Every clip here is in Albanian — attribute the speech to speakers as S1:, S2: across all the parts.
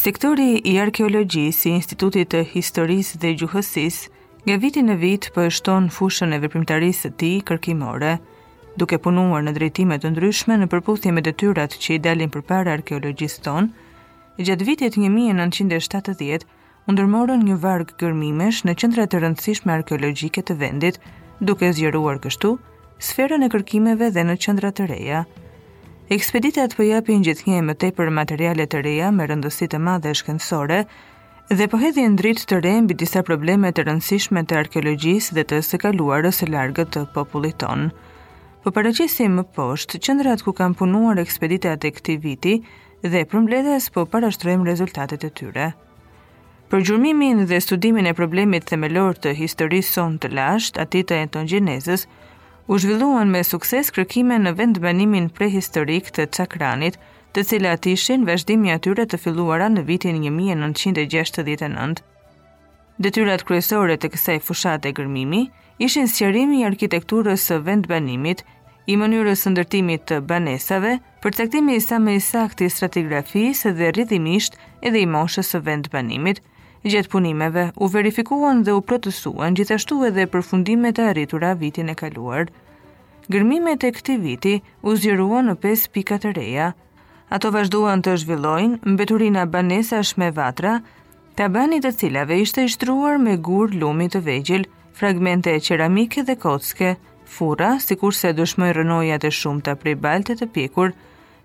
S1: Sektori i arkeologjisë i Institutit të Historisë dhe Gjuhësisë nga viti në vit po e shton fushën e veprimtarisë së tij kërkimore, duke punuar në drejtime të ndryshme në përputhje me detyrat që i dalin përpara arkeologjisë tonë. Gjatë vitit 1970 u ndërmorën një varg gërmimesh në qendra të rëndësishme arkeologjike të vendit, duke zgjeruar kështu sferën e kërkimeve dhe në qendra të reja. Ekspeditat po japin gjithnjë e më tepër materiale të reja me rëndësi të madhe shkencore dhe po hedhin dritë të re mbi disa probleme të rëndësishme të arkeologjisë dhe të së kaluarës së largët të popullit tonë. Po paraqesim më poshtë qendrat ku kanë punuar ekspeditat e këtij viti dhe përmbledhes po parashtrojmë rezultatet e tyre. Për gjurmimin dhe studimin e problemit themelor të historisë sonë të lashtë, atij të etnogjenezës, u zhvilluan me sukses kërkime në vendbanimin prehistorik të Cakranit, të cilat ishin vazhdim i atyre të filluara në vitin 1969. Detyrat kryesore të kësaj fushate gërmimi, ishin sqarimi i arkitekturës së vendbanimit, i mënyrës së ndërtimit të banesave, përcaktimi sa më i saktë i stratigrafisë dhe rrjedhimisht edhe i moshës së vendbanimit. Gjatë punimeve u verifikuan dhe u plotësuan gjithashtu edhe përfundimet e arritura vitin e kaluar. Gërmimet e këtij viti u zgjeruan në 5 pika të reja. Ato vazhduan të zhvillojnë mbeturina banesash me vatra, Tabani i të cilave ishte i shtruar me gurë lumi të vegjël, fragmente qeramike dhe kocke, furra, sikurse dëshmojnë rrënojat e shumta prej balte të pjekur,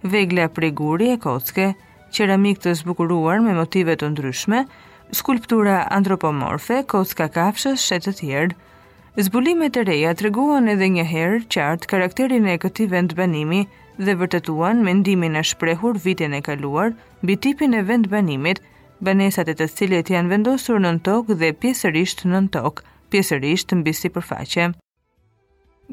S1: vegla prej guri e kocke, qeramikë të zbukuruar me motive të ndryshme, skulptura antropomorfe, kocka kafshësh e të tjerë. Zbulimet e reja treguan edhe një herë qartë karakterin e këtij vendbanimi dhe vërtetuan mendimin e shprehur vitin e kaluar mbi tipin e vendbanimit banesat e të cilit janë vendosur nën tokë dhe pjesërisht nën tokë, pjesërisht mbi sipërfaqe.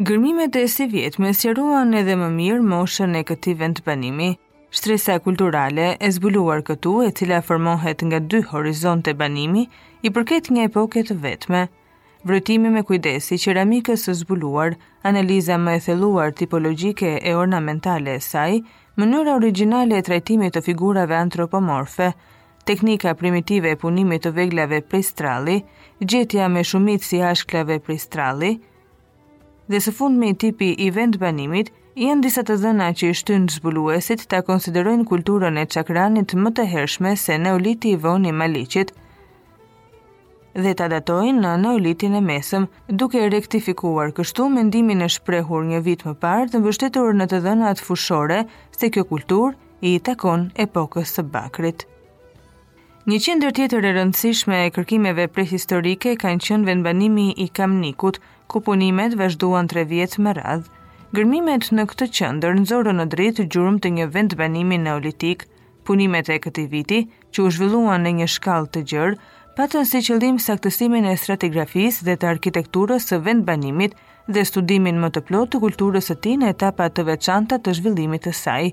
S1: Gërmimet e sivjetme sqaruan edhe më mirë moshën e këtij vendbanimi. Shtresa kulturale e zbuluar këtu, e cila formohet nga dy horizonte banimi, i përket një epoke të vetme. Vrojtimi me kujdes i qeramikës së zbuluar, analiza më e thelluar tipologjike e ornamentale e saj, Mënyra origjinale e trajtimit të figurave antropomorfe, teknika primitive e punimit të veglave prej stralli, gjetja me shumicë si ashklave prej stralli, dhe së fundmi tipi i vendbanimit, janë disa të dhëna që i shtynë zbuluesit ta konsiderojnë kulturën e Cakranit më të hershme se neoliti i vonë i Maliqit. dhe ta datojnë në Neolitin e Mesëm, duke rektifikuar kështu mendimin e shprehur një vit më parë të mbështetur në të dhënat fushore se kjo kulturë i takon epokës së bakrit. Një qendër tjetër e rëndësishme e kërkimeve prehistorike kanë qenë vendbanimi i Kamnikut, ku punimet vazhduan tre vjet me radhë. Gërmimet në këtë qendër nxorën në dritë gjurmë të një vendbanimi neolitik, Punimet e këtij viti, që u zhvilluan në një shkallë të gjerë, patën si qëllim saktësimin e stratigrafisë dhe të arkitekturës së vendbanimit dhe studimin më të plotë të kulturës së tij në etapa të veçanta të zhvillimit të saj.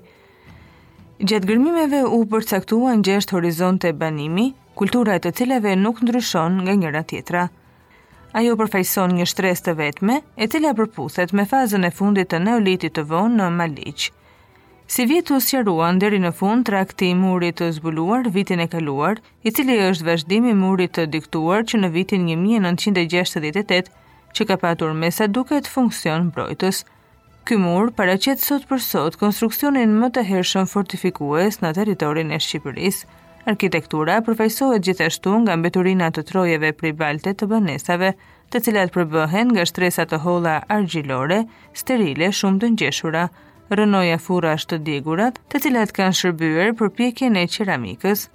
S1: Gjatë gërmimeve u përcaktuan gjashtë horizonte banimi, kultura e të cilave nuk ndryshon nga njëra-tjetra. Ajo përfaqëson një shtresë të vetme, e cila përputhet me fazën e fundit të Neolitit të Vonë në Maliq. Sivjet u sqaruan deri në fund trakti i murit të zbuluar vitin e kaluar, i cili është vazhdim i murit të diktuar që në vitin 1968, që ka patur me sa duket funksion mbrojtës. Ky mur paraqet sot për sot konstruksionin më të hershëm fortifikues në territorin e Shqipërisë. Arkitektura përfaqësohet gjithashtu nga mbeturina të trojeve prej balte të banesave, të cilat përbëhen nga shtresa të holla argjilore, sterile, shumë të ngjeshura, rrënoja furrash të djegura, të cilat kanë shërbyer për pjekjen e qeramikës.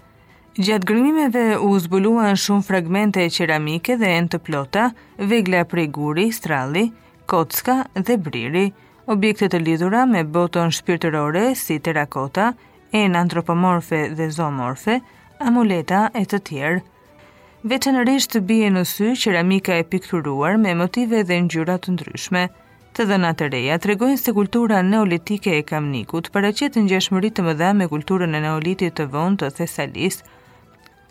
S1: Gjatë gërmimeve u zbuluan shumë fragmente qeramike dhe enë të plota, vegla prej guri, stralli, kocka dhe briri, objekte të lidhura me botën shpirtërore si terakota, enë antropomorfe dhe zoomorfe, amuleta e të tjerë. Veçanërisht bie në sy qeramika e pikturuar me motive dhe ngjyra të ndryshme. Të dhënat e reja tregojnë se kultura neolitike e Kamnikut paraqet ngjashmëri të mëdha me kulturën e neolitit të vonë të Thesalisë.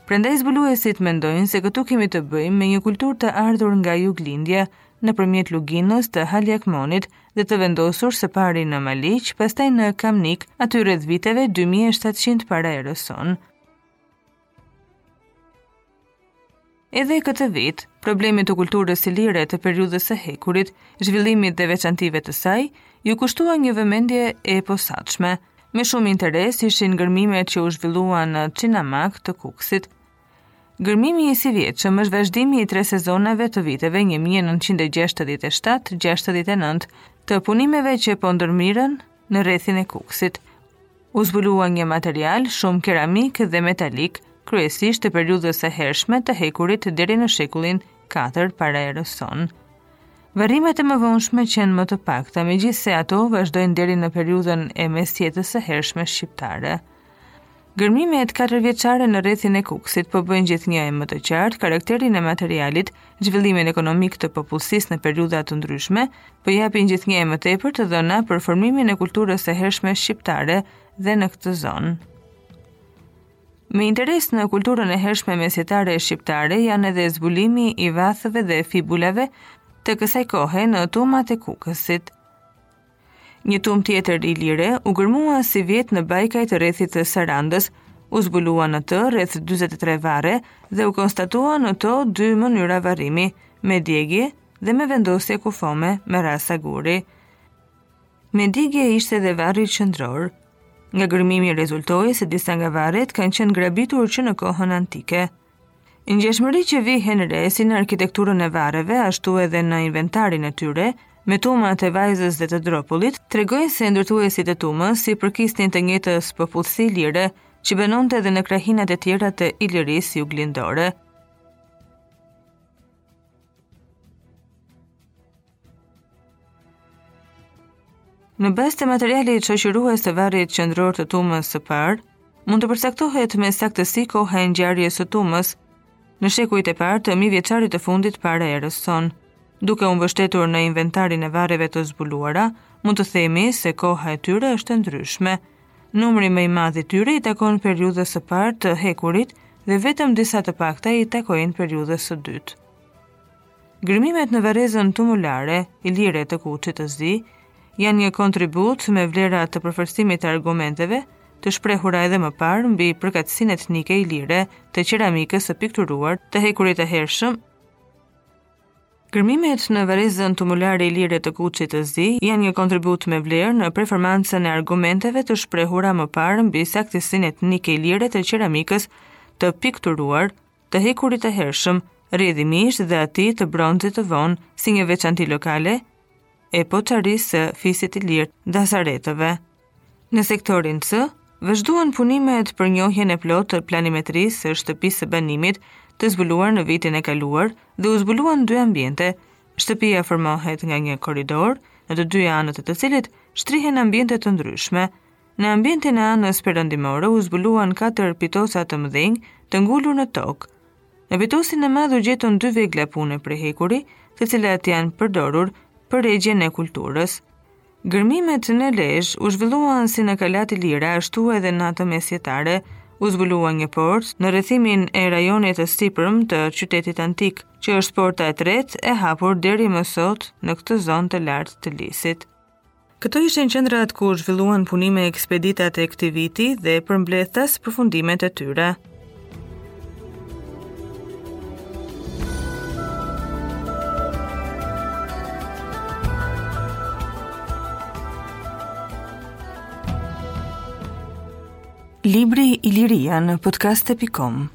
S1: Prandaj zbuluesit mendojnë se këtu kemi të bëjmë me një kulturë të ardhur nga juglindja, nëpërmjet luginës së Haliakmonit dhe të vendosur së pari në Maliq, pastaj në Kamnik, aty rreth viteve 2700 para erës sonë. Edhe këtë vit, problemit të kulturës ilire të periudhës së hekurit, zhvillimit dhe veçantive të saj, iu kushtua një vëmendje e posaçme. Me shumë interes ishin gërmimet që u zhvilluan në Çinamak të Kukësit, Gërmimi i sivjetshëm është vazhdimi i tre sezoneve të viteve 1967-69 të punimeve që po ndërmerren në rrethin e Kukësit. U zbulua një material shumë keramik dhe metalik, kryesisht të periudhës së hershme të hekurit deri në shekullin 4 para erës sonë. Varrimet e mëvonshme qenë më të pakta, megjithëse ato vazhdojnë deri në periudhën e mesjetës së hershme shqiptare. Gërmimet katërvjeçare në rrethin e Kukësit po bëjnë gjithnjë e më të qartë karakterin e materialit, zhvillimin ekonomik të popullsisë në periudha të ndryshme, po japin gjithnjë e më tepër të dhëna për formimin e kulturës së hershme shqiptare dhe në këtë zonë. Me interes në kulturën e hershme mesjetare shqiptare janë edhe zbulimi i vathëve dhe fibulave të kësaj kohe në tumat e Kukësit. Një tumë tjetër ilire u gërmua sivjet në Bajkaj të rrethit të Sarandës. U zbulua në të rreth 43 varre dhe u konstatua në to dy mënyra varrimi, me djegje dhe me vendosje kufome me rasa guri. Me djegje ishte dhe varri qëndror. Nga gërmimi rezultoi se disa nga varret kanë qenë grabitur që në kohën antike. Ngjashmëritë që vihen re si në arkitekturën e varreve, ashtu edhe në inventarin e tyre, me tumat e Vajzës dhe të Dropullit, tregojnë se ndërtuesit e tumës i përkisnin të njëjtës popullsi ilire që banonte edhe në krahinat e tjera të Ilirisë juglindore. Në bazë të materialit shoqërues të varrit qendror të tumës së parë, mund të përcaktohet me saktësi koha e ngritjes së tumës në shekujt e parë të mijëvjeçarit të fundit para erës sonë. Duke u mbështetur në inventarin e varreve të zbuluara, mund të themi se koha e tyre është e ndryshme. Numri më i madh i tyre i takon periudhës së parë të hekurit dhe vetëm disa të pakta i takojnë periudhës së dytë. Gërmimet në verezën tumulare, ilire të kuqit të zi, janë një kontribut me vlerë të përforcimit të argumenteve, të shprehura edhe më parë mbi përkatësinë etnike ilire të qeramikës së pikturuar të hekurit të hershëm. Gërmimet në verezën tumulare ilire të kuqit të zi janë një kontribut me vlerë në performancën e argumenteve të shprehura më parë mbi saktësinë etnike ilire të qeramikës të pikturuar të hekurit të hershëm, rrjedhimisht dhe atij të bronzit të vonë, si një veçanti lokale e poterisë së fisit ilir të dasaretëve. Në sektorin C, vazhduan punimet për njohjen e plotë të planimetrisë së shtëpisë së banimit të zbuluar në vitin e kaluar dhe u zbuluan dy ambiente. Shtëpia formohet nga një korridor, në të dy anët e të cilit shtrihen ambiente të ndryshme. Në ambientin e anës perëndimore u zbuluan katër pitosa të mëdhenj të ngulur në tokë. Në pitosin e madh u gjetën dy vegla pune prej hekuri, të cilat janë përdorur për regjen e kulturës. Gërmimet në Lezhë u zhvilluan si në kalatë ilire ashtu edhe në atë mesjetare, u zbulua një portë në rrethimin e rajonit të sipërm të qytetit antik, që është porta e tretë e hapur deri më sot në këtë zonë të lartë të Lisit. Këto ishin qendrat ku zhvilluan punime ekspeditat e këtij viti dhe përmbledhtas përfundimet e tyre. Libri Iliria në podcast epi.com